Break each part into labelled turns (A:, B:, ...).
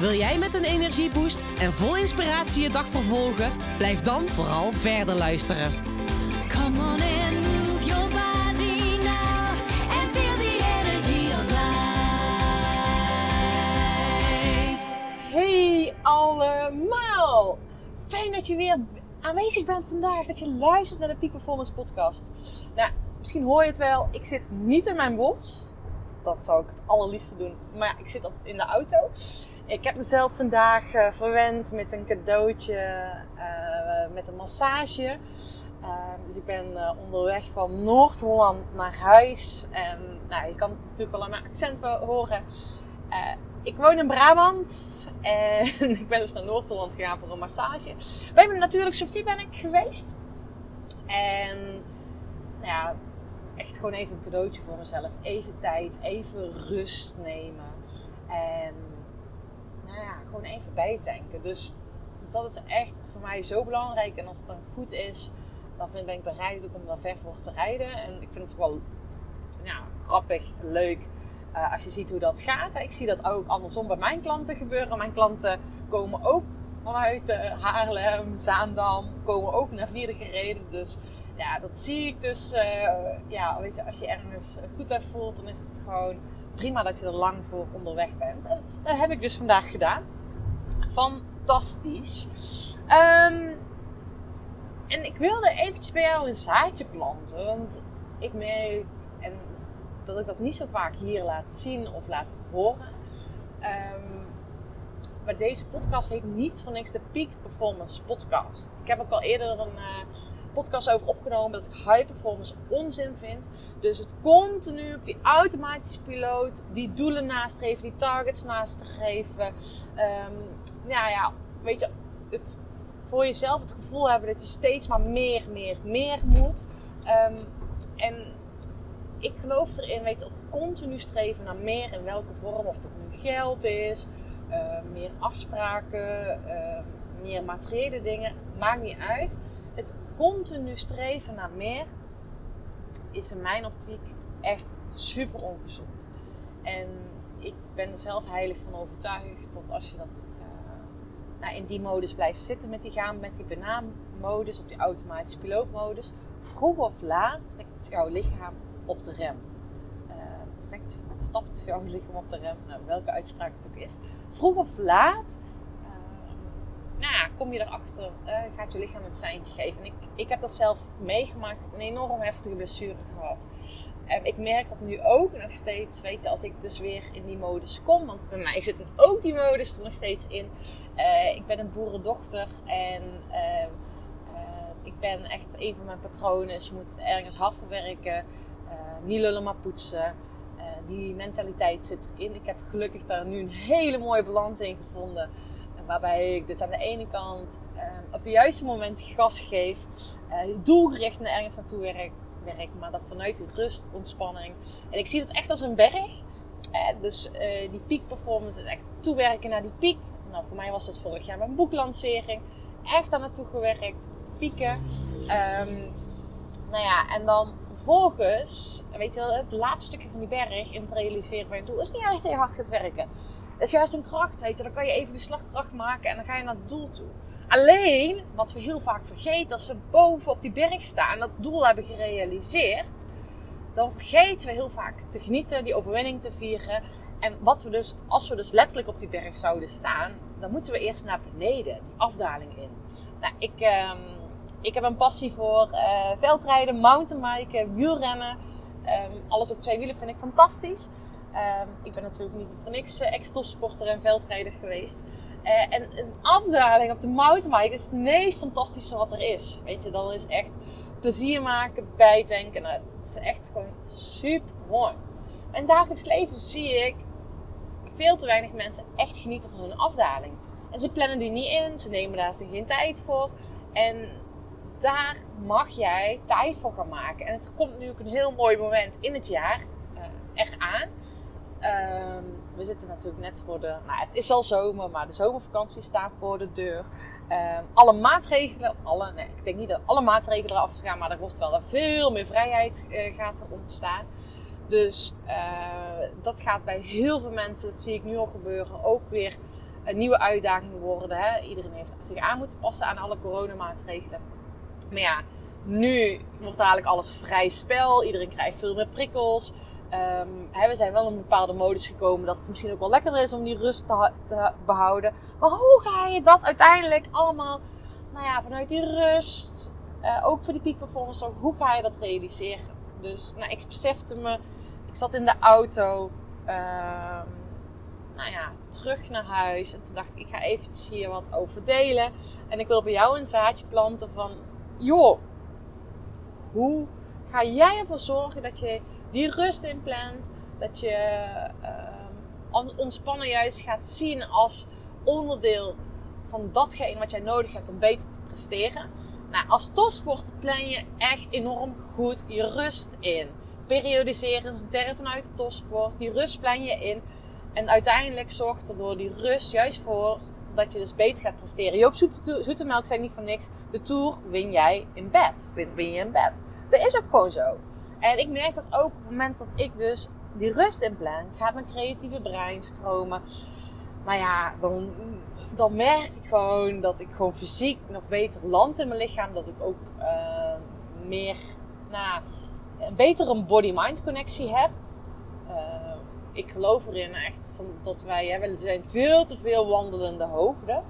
A: Wil jij met een energieboost en vol inspiratie je dag vervolgen? Blijf dan vooral verder luisteren.
B: Come on and move your body now and feel the energy of life.
C: Hey allemaal! Fijn dat je weer aanwezig bent vandaag. Dat je luistert naar de Peak Performance podcast. Nou, misschien hoor je het wel. Ik zit niet in mijn bos. Dat zou ik het allerliefste doen. Maar ik zit in de auto. Ik heb mezelf vandaag eh, verwend met een cadeautje. eh, met een massage. Eh, dus ik ben eh, onderweg van Noord-Holland naar huis. En nou, je kan natuurlijk wel aan mijn accent horen. Ik woon in Brabant en ik ben dus naar Noord-Holland gegaan voor een massage. Bij mijn natuurlijk Sophie ben ik geweest. En nou ja, echt gewoon even een cadeautje voor mezelf. Even tijd, even rust nemen. En nou ja, gewoon even bijtanken. Dus dat is echt voor mij zo belangrijk. En als het dan goed is, dan vind, ben ik bereid ook om daar ver voor te rijden. En ik vind het wel ja, grappig, leuk. eh, als je ziet hoe dat gaat. Ik zie dat ook andersom bij mijn klanten gebeuren. Mijn klanten komen ook vanuit eh, Haarlem, Zaandam, komen ook naar Vlieren gereden. Dus ja, dat zie ik dus. eh, ja, weet je, als je ergens goed bij voelt, dan is het gewoon prima dat je er lang voor onderweg bent. En dat heb ik dus vandaag gedaan. Fantastisch. Ehm, en ik wilde eventjes bij jou een zaadje planten. Want ik merk en dat ik dat niet zo vaak hier laat zien of laat horen. Ehm, maar deze podcast heet niet voor niks de Peak Performance Podcast. Ik heb ook al eerder een eh, podcast over opgenomen dat ik high performance onzin vind. Dus het continu op die automatische piloot, die doelen nastreven, die targets nastreven. Ehm ja, ja, weet je, het, voor jezelf het gevoel hebben dat je steeds maar meer, meer, meer moet. Ehm, en ik geloof erin, weet je, continu streven naar meer in welke vorm. Of dat nu geld is, eh, meer afspraken, meer materiële dingen, maakt niet uit. Het continu streven naar meer is in mijn optiek echt super ongezond. En ik ben er zelf heilig van overtuigd dat als je dat eh, nou, in die modus blijft zitten met die gaan, met die banaanmodus, op die automatische pilootmodus, vroeg of laat trekt jouw lichaam op de rem. Eh, trekt, stapt jouw lichaam op de rem, nou, welke uitspraak het ook is. Vroeg of laat nou kom je erachter, eh, gaat je lichaam een seintje geven. En ik, ik heb dat zelf meegemaakt, een enorm heftige blessure gehad. Ik merk dat nu ook nog steeds, weet je, als ik dus weer in die modus kom. Want bij mij zit ook die modus er nog steeds in. Eh, ik ben een boerendochter en eh, eh, ik ben echt een van mijn patronen. Je moet ergens hard werken, niet lullen maar poetsen. Die mentaliteit zit erin. Ik heb gelukkig daar nu een hele mooie balans in gevonden. Waarbij ik dus aan de ene kant eh, op de juiste moment gas geef, eh, doelgericht naar ergens naartoe werkt, werk, maar dat vanuit rust, ontspanning. En ik zie het echt als een berg. Eh, dus eh, die peak performance is echt toewerken naar die piek. Nou, voor mij was het vorig jaar mijn boeklancering. Echt aan naartoe gewerkt, pieken. Ehm, nou ja, en dan vervolgens, weet je wel, het laatste stukje van die berg in het realiseren van je doel is niet echt heel hard gaat werken. Dat is juist een kracht, weet je. Dan kan je even de slagkracht maken en dan ga je naar het doel toe. Alleen, wat we heel vaak vergeten, als we boven op die berg staan, dat doel hebben gerealiseerd, dan vergeten we heel vaak te genieten, die overwinning te vieren. En wat we dus, als we dus letterlijk op die berg zouden staan, dan moeten we eerst naar beneden, die afdaling in. Nou, ik, ehm, ik heb een passie voor eh, veldrijden, mountainbiken, wielrennen. Ehm, alles op twee wielen vind ik fantastisch. Ehm, ik ben natuurlijk niet voor niks eh, ex-topsporter en veldrijder geweest. Eh, en een afdaling op de mountainbike is het meest fantastische wat er is. Weet je, dat is echt plezier maken, bijtanken. Nou, het is echt gewoon super mooi. In dagelijks leven zie ik veel te weinig mensen echt genieten van hun afdaling. En ze plannen die niet in, ze nemen daar geen tijd voor. En daar mag jij tijd voor gaan maken. En het komt nu ook een heel mooi moment in het jaar echt aan. Ehm, we zitten natuurlijk net voor de. Nou, het is al zomer, maar de zomervakantie staat voor de deur. Ehm, alle maatregelen, of alle, nee, ik denk niet dat alle maatregelen eraf gaan, maar er wordt wel veel meer vrijheid uh, gaat er ontstaan. Dus uh, dat gaat bij heel veel mensen, dat zie ik nu al gebeuren, ook weer een nieuwe uitdaging worden. Hè? Iedereen heeft zich aan moeten passen aan alle coronamaatregelen. Maar ja, nu wordt eigenlijk alles vrij spel. Iedereen krijgt veel meer prikkels. Hè, we zijn wel in een bepaalde modus gekomen dat het misschien ook wel lekkerder is om die rust te, behouden. Maar hoe ga je dat uiteindelijk allemaal, nou ja, vanuit die rust, uh, ook voor die peak performance, hoe ga je dat realiseren? Dus, nou, ik besefte me, ik zat in de auto, um, nou ja, terug naar huis. En toen dacht ik, ik ga eventjes hier wat over delen. En ik wil bij jou een zaadje planten van, joh, hoe ga jij ervoor zorgen dat je die rust inplant. Dat je uh, ontspannen juist gaat zien als onderdeel van datgene wat jij nodig hebt om beter te presteren. Nou, als topsporter plan je echt enorm goed je rust in. Periodiseren is een term vanuit de topsport. Die rust plan je in. En uiteindelijk zorgt er door die rust juist voor dat je dus beter gaat presteren. Joop Zoetemelk zei niet voor niks. De Tour win jij in bed. Win, win je in bed. Dat is ook gewoon zo. En ik merk dat ook op het moment dat ik dus die rust in plan, gaat mijn creatieve brein stromen. Maar ja, dan, dan merk ik gewoon dat ik gewoon fysiek nog beter land in mijn lichaam. Dat ik ook uh, meer, nou, beter een body-mind connectie heb. Uh, ik geloof erin echt van dat wij, we zijn veel te veel wandelende hoogte.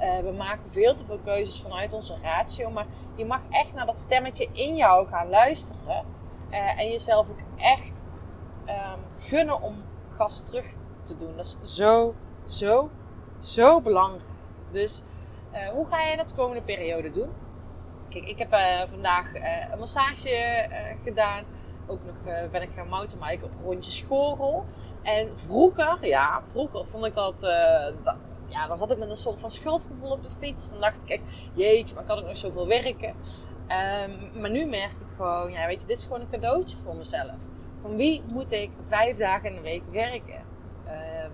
C: Uh, we maken veel te veel keuzes vanuit onze ratio. Maar je mag echt naar dat stemmetje in jou gaan luisteren. Uh, en jezelf ook echt um, gunnen om gas terug te doen. Dat is zo, zo, zo belangrijk. Dus uh, hoe ga je dat de komende periode doen? Kijk, ik heb uh, vandaag een massage gedaan. Ook nog ben ik gaan mountainbiken op rondje Schorel. En vroeger, ja, vroeger vond ik dat, ja, dan zat ik met een soort van schuldgevoel op de fiets. Dan dacht ik echt, jeetje, maar kan ik nog zoveel werken? Um, maar nu merk gewoon, ja, weet je, dit is gewoon een cadeautje voor mezelf. Van wie moet ik vijf dagen in de week werken? Um,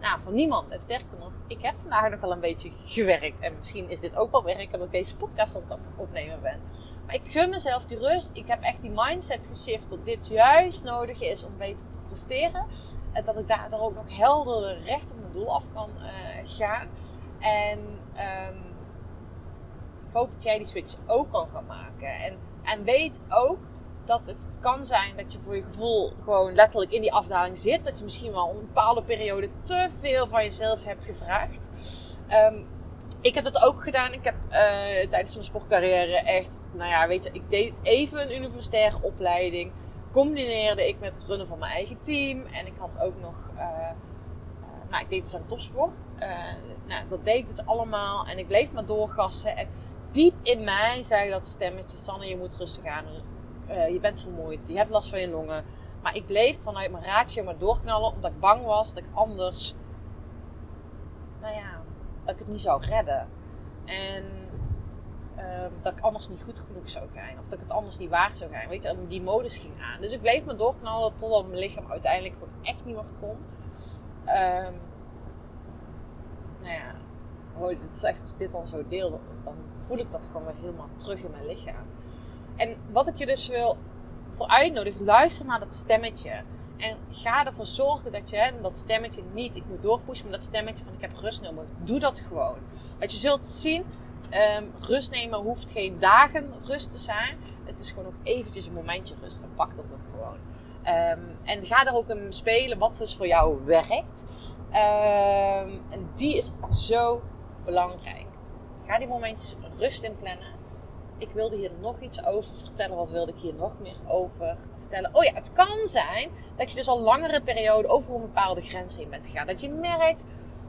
C: nou, van niemand. En sterker nog, ik heb vandaag nog wel een beetje gewerkt. En misschien is dit ook wel werk dat ik deze podcast aan het opnemen ben. Maar ik gun mezelf die rust. Ik heb echt die mindset geshift dat dit juist nodig is om beter te presteren. En dat ik daardoor ook nog helder recht op mijn doel af kan uh, gaan. En um, hoop dat jij die switch ook kan gaan maken. En, en weet ook dat het kan zijn dat je voor je gevoel gewoon letterlijk in die afdaling zit. Dat je misschien wel een bepaalde periode te veel van jezelf hebt gevraagd. Um, ik heb dat ook gedaan. Ik heb uh, tijdens mijn sportcarrière echt, nou ja, weet je, ik deed even een universitaire opleiding. Combineerde ik met het runnen van mijn eigen team. En ik had ook nog, uh, uh, nou, ik deed dus aan topsport. nou, dat deed ik dus allemaal. En ik bleef maar doorgassen. En diep in mij zei dat stemmetje: Sanne, je moet rustig aan. Uh, je bent vermoeid, je hebt last van je longen. Maar ik bleef vanuit mijn raadje maar doorknallen omdat ik bang was dat ik anders, nou ja, dat ik het niet zou redden. En uh, dat ik anders niet goed genoeg zou zijn. Of dat ik het anders niet waard zou zijn. Weet je, die modus ging aan. Dus ik bleef me doorknallen totdat mijn lichaam uiteindelijk gewoon echt niet meer kon. Um, nou ja, oh, dit is echt, dit dan zo deel, dan voel ik dat gewoon weer helemaal terug in mijn lichaam. En wat ik je dus wil voor uitnodigen, luister naar dat stemmetje. En ga ervoor zorgen dat je dat stemmetje niet, ik moet doorpushen, maar dat stemmetje van ik heb rust nodig. Doe dat gewoon. Want je zult zien, um, rust nemen hoeft geen dagen rust te zijn. Het is gewoon ook eventjes een momentje rust en pak dat ook gewoon. Um, en ga daar ook in spelen wat dus voor jou werkt. Um, en die is zo belangrijk. Ga die momentjes rust in plannen. Ik wilde hier nog iets over vertellen. Wat wilde ik hier nog meer over vertellen? Oh ja, het kan zijn dat je dus al langere periode over een bepaalde grens heen bent gegaan. Dat je merkt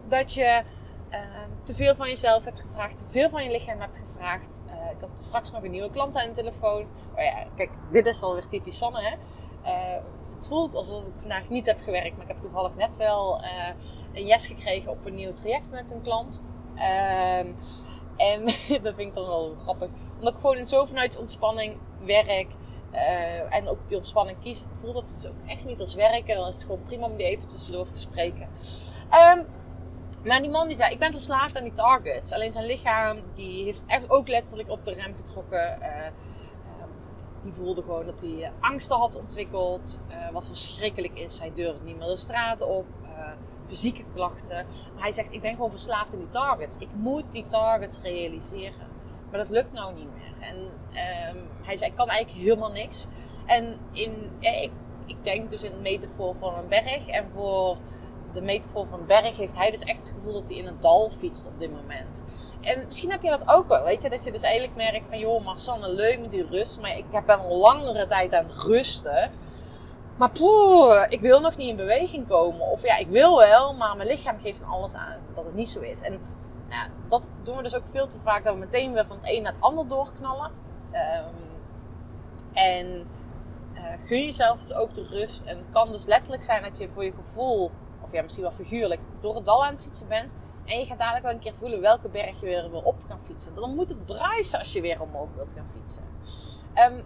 C: dat je uh, te veel van jezelf hebt gevraagd, te veel van je lichaam hebt gevraagd. Uh, ik had straks nog een nieuwe klant aan de telefoon. Oh ja, kijk, dit is wel weer typisch Sanne, hè? Uh, het voelt alsof ik vandaag niet heb gewerkt, maar ik heb toevallig net wel uh, een yes gekregen op een nieuw traject met een klant. En dat vind ik dan wel grappig. Omdat ik gewoon zo vanuit ontspanning werk. eh, en ook die ontspanning kies. Voelt dat dus ook echt niet als werken. Dan is het gewoon prima om die even tussendoor te spreken. Ehm, maar die man die zei, ik ben verslaafd aan die targets. Alleen zijn lichaam, die heeft echt ook letterlijk op de rem getrokken. Eh, ehm, die voelde gewoon dat hij angsten had ontwikkeld. eh, wat verschrikkelijk is. Hij durft niet meer de straat op. fysieke klachten. Maar hij zegt, ik ben gewoon verslaafd aan die targets. Ik moet die targets realiseren. Maar dat lukt nou niet meer. En ehm, hij zei, ik kan eigenlijk helemaal niks. En in, ik, ik denk dus in de metafoor van een berg. En voor de metafoor van een berg heeft hij dus echt het gevoel dat hij in een dal fietst op dit moment. En misschien heb je dat ook wel, weet je. Dat je dus eigenlijk merkt van, joh, Marsanne, leuk met die rust. Maar ik heb een langere tijd aan het rusten. Maar poeh, ik wil nog niet in beweging komen. Of ja, ik wil wel, maar mijn lichaam geeft dan alles aan dat het niet zo is. En ja, dat doen we dus ook veel te vaak. Dat we meteen weer van het een naar het ander doorknallen. Ehm, en eh, gun jezelf dus ook de rust. En het kan dus letterlijk zijn dat je voor je gevoel, of ja, misschien wel figuurlijk, door het dal aan het fietsen bent. En je gaat dadelijk wel een keer voelen welke berg je weer op gaan fietsen. Dan moet het bruisen als je weer omhoog wilt gaan fietsen. Ehm,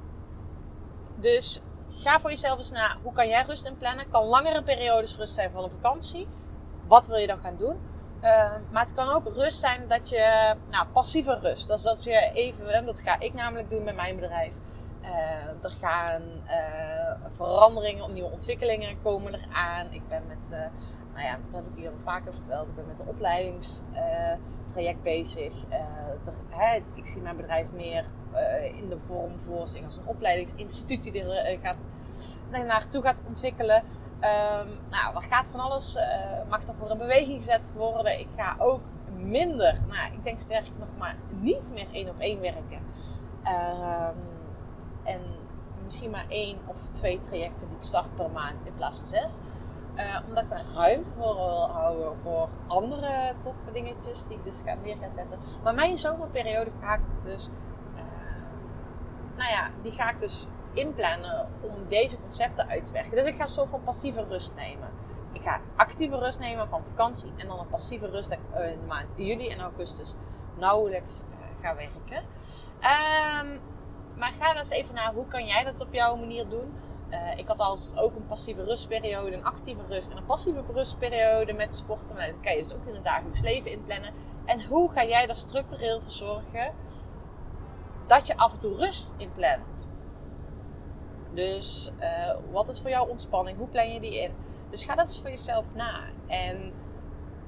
C: dus ga voor jezelf eens na, hoe kan jij rust inplannen? Kan langere periodes rust zijn van een vakantie. Wat wil je dan gaan doen? Uh, maar het kan ook rust zijn dat je, nou, passieve rust. Dat is dat je even, en dat ga ik namelijk doen met mijn bedrijf. Uh, er gaan uh, veranderingen, nieuwe ontwikkelingen komen eraan. Ik ben met, nou ja, dat heb ik hier al vaker verteld. Ik ben met een opleidingstraject bezig. Hè, ik zie mijn bedrijf meer in de vorm voorzien als een opleidingsinstituut die er gaat, naartoe gaat ontwikkelen. Um, nou, er gaat van alles, mag er voor een beweging gezet worden. Ik ga ook minder, nou, ik denk sterker nog maar niet meer één op één werken. Um, en misschien maar één of twee trajecten die ik start per maand in plaats van zes. Uh, omdat ik daar ruimte voor wil houden voor andere toffe dingetjes die ik dus ga neer gaan zetten. Maar mijn zomerperiode ga ik dus, uh, nou ja, die ga ik dus inplannen om deze concepten uit te werken. Dus ik ga soort van passieve rust nemen. Ik ga actieve rust nemen van vakantie en dan een passieve rust ik in de maand juli en augustus nauwelijks uh, ga werken. Um, maar ga eens even naar hoe kan jij dat op jouw manier doen. Uh, ik had altijd ook een passieve rustperiode, een actieve rust en een passieve rustperiode met sporten. Maar dat kan je dus ook in het dagelijks leven inplannen. En hoe ga jij er structureel voor zorgen dat je af en toe rust inplant? Dus uh, wat is voor jou ontspanning? Hoe plan je die in? Dus ga dat eens voor jezelf na. En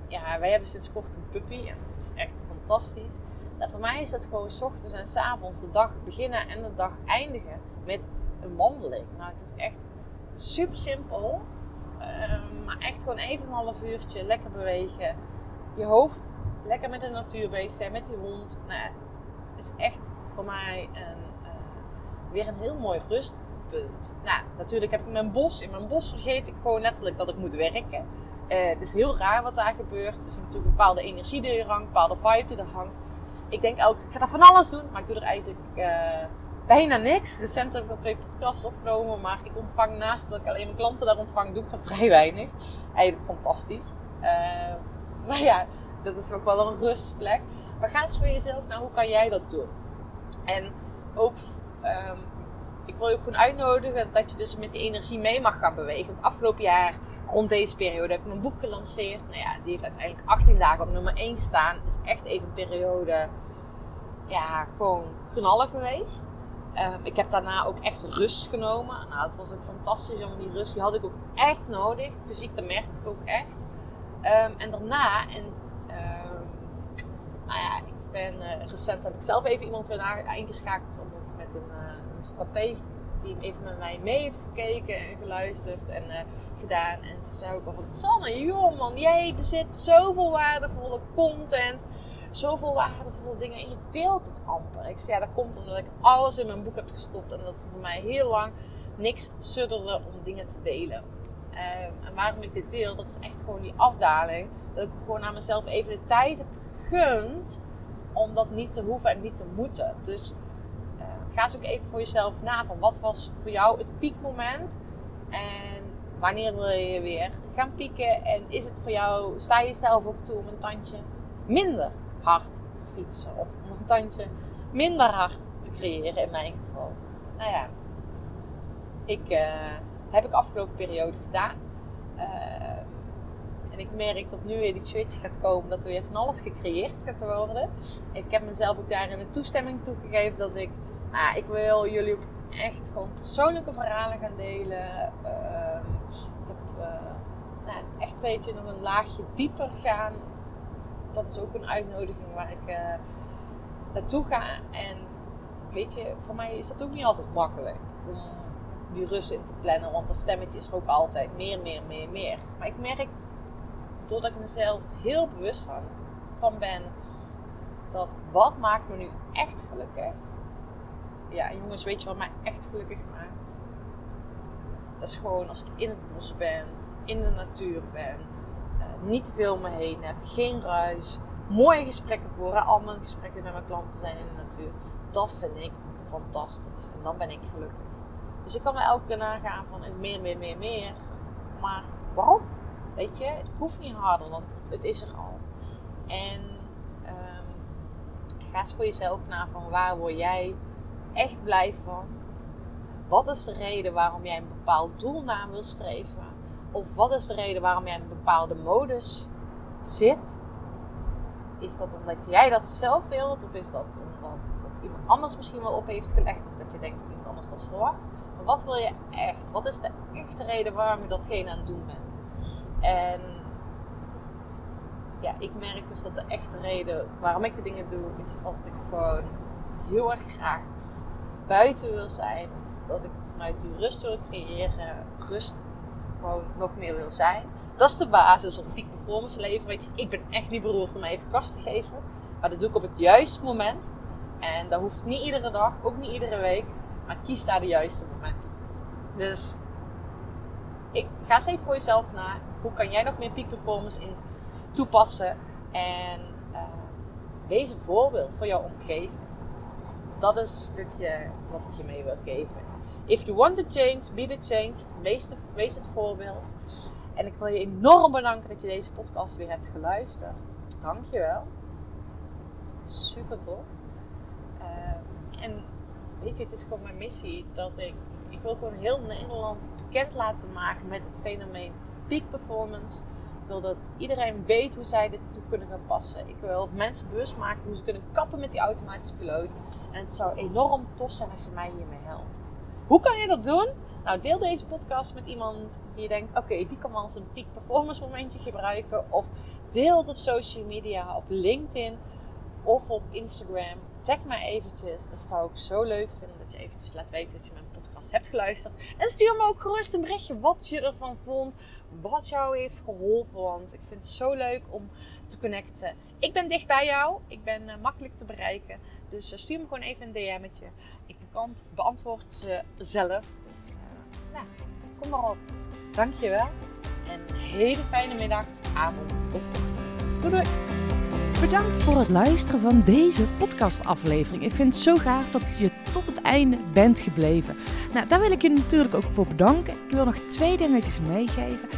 C: ja, wij hebben sinds kort een puppy en dat is echt fantastisch. Nou, voor mij is dat gewoon s ochtends en s avonds de dag beginnen en de dag eindigen met een wandeling. Nou, het is echt super simpel. Uh, maar echt gewoon even een half uurtje lekker bewegen. Je hoofd lekker met de natuur bezig zijn, met die hond. Nou, het is echt voor mij een, uh, weer een heel mooi rustpunt. Nou, natuurlijk heb ik mijn bos. In mijn bos vergeet ik gewoon letterlijk dat ik moet werken. Uh, het is heel raar wat daar gebeurt. Het is natuurlijk een bepaalde energie die er hangt, een bepaalde vibe die er hangt ik denk ook, ik ga er van alles doen, maar ik doe er eigenlijk uh, bijna niks. Recent heb ik al twee podcasts opgenomen, maar ik ontvang naast dat ik alleen mijn klanten daar ontvang, doe ik er vrij weinig. Eigenlijk fantastisch. Uh, maar ja, dat is ook wel een rustplek. Maar ga eens voor jezelf naar hoe kan jij dat doen? En ook, um, ik wil je ook gewoon uitnodigen dat je dus met die energie mee mag gaan bewegen. Want afgelopen jaar, rond deze periode, heb ik mijn boek gelanceerd. Nou ja, die heeft uiteindelijk 18 dagen op nummer 1 staan. Het is echt even een periode ja, gewoon knallen geweest. Um, ik heb daarna ook echt rust genomen. Nou, het was ook fantastisch om die rust, die had ik ook echt nodig. Fysiek, dat merkte ik ook echt. Um, en daarna, en um, nou ja, ik ben uh, recent heb ik zelf even iemand weer ingeschakeld om met een, uh, een die even met mij mee heeft gekeken en geluisterd en gedaan. En ze zei ook al van Sanne, joh man, jij bezit zoveel waardevolle content zoveel waardevolle dingen en je deelt het amper. Ik zei, ja, dat komt omdat ik alles in mijn boek heb gestopt en dat voor mij heel lang niks sudderde om dingen te delen. Um, en waarom ik dit deel, dat is echt gewoon die afdaling. Dat ik gewoon aan mezelf even de tijd heb gegund om dat niet te hoeven en niet te moeten. Dus uh, ga eens ook even voor jezelf na van wat was voor jou het piekmoment en wanneer wil je weer gaan pieken en is het voor jou, sta je jezelf ook toe om een tandje minder hard te fietsen. Of om een tandje minder hard te creëren in mijn geval. Nou ja, ik uh, heb ik afgelopen periode gedaan. Uh, en ik merk dat nu weer die switch gaat komen, dat er weer van alles gecreëerd gaat worden. Ik heb mezelf ook daarin de toestemming toegegeven dat ik, nou, ik wil jullie ook echt gewoon persoonlijke verhalen gaan delen. Uh, ik heb nou, echt, weet je, nog een laagje dieper gaan. Dat is ook een uitnodiging waar ik naartoe ga. En weet je, voor mij is dat ook niet altijd makkelijk om die rust in te plannen. Want dat stemmetje is er ook altijd meer, meer, meer, meer. Maar ik merk, doordat ik mezelf heel bewust van, van ben, dat wat maakt me nu echt gelukkig? Ja, jongens, weet je wat mij echt gelukkig maakt? Dat is gewoon als ik in het bos ben, in de natuur ben, niet te veel om me heen heb, geen ruis, mooie gesprekken voeren. Al mijn gesprekken met mijn klanten zijn in de natuur. Dat vind ik fantastisch. En dan ben ik gelukkig. Dus ik kan me elke keer nagaan van meer, meer, meer, meer. Maar waarom? Weet je, het hoeft niet harder, want het is er al. En um, ga eens voor jezelf na van waar word jij echt blij van? Wat is de reden waarom jij een bepaald doel na wil streven? Of wat is de reden waarom jij in een bepaalde modus zit? Is dat omdat jij dat zelf wilt? Of is dat omdat dat iemand anders misschien wel op heeft gelegd? Of dat je denkt dat iemand anders dat verwacht? Maar wat wil je echt? Wat is de echte reden waarom je datgene aan het doen bent? En ja, ik merk dus dat de echte reden waarom ik de dingen doe, is dat ik gewoon heel erg graag buiten wil zijn. Dat ik vanuit die rust wil creëren, rust gewoon nog meer wil zijn. Dat is de basis om peak performance leven. Weet je, ik ben echt niet beroerd om even gas te geven. Maar dat doe ik op het juiste moment. En dat hoeft niet iedere dag, ook niet iedere week. Maar kies daar de juiste momenten Dus ik ga eens even voor jezelf na. Hoe kan jij nog meer peak performance in toepassen? En uh, wees een voorbeeld voor jouw omgeving. Dat is een stukje wat ik je mee wil geven. If you want to change, be the change. Wees, wees het voorbeeld. En ik wil je enorm bedanken dat je deze podcast weer hebt geluisterd. Dankjewel. Super tof. Uh, en weet je, het is gewoon mijn missie dat ik... Ik wil gewoon heel Nederland bekend laten maken met het fenomeen peak performance. Ik wil dat iedereen weet hoe zij dit toe kunnen gaan passen. Ik wil mensen bewust maken hoe ze kunnen kappen met die automatische piloot. En het zou enorm tof zijn als je mij hiermee helpt. Hoe kan je dat doen? Nou, deel deze podcast met iemand die je denkt: oké, die kan wel als een peak performance momentje gebruiken. Of deel het op social media, op LinkedIn of op Instagram. Tag mij eventjes. Dat zou ik zo leuk vinden dat je eventjes laat weten dat je mijn podcast hebt geluisterd. En stuur me ook gerust een berichtje wat je ervan vond. Wat jou heeft geholpen. Want ik vind het zo leuk om te connecten. Ik ben dicht bij jou. Ik ben uh, makkelijk te bereiken. Dus uh, stuur me gewoon even een DM'tje. Beantwoord ze zelf. Dus nou, kom maar op. Dankjewel. En een hele fijne middag, avond of ochtend. Doei doei.
A: Bedankt voor het luisteren van deze podcastaflevering. Ik vind het zo gaaf dat je tot het einde bent gebleven. Nou, daar wil ik je natuurlijk ook voor bedanken. Ik wil nog twee dingetjes meegeven.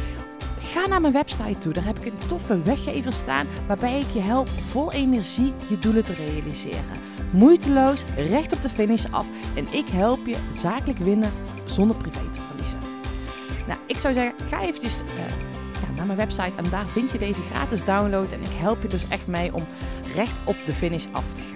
A: Ga naar mijn website toe. Daar heb ik een toffe weggever staan waarbij ik je help vol energie je doelen te realiseren. Moeiteloos, recht op de finish af en ik help je zakelijk winnen zonder privé te verliezen. Nou, ik zou zeggen, ga eventjes ja, naar mijn website en daar vind je deze gratis download. En ik help je dus echt mee om recht op de finish af te gaan.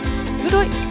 A: Doei doei!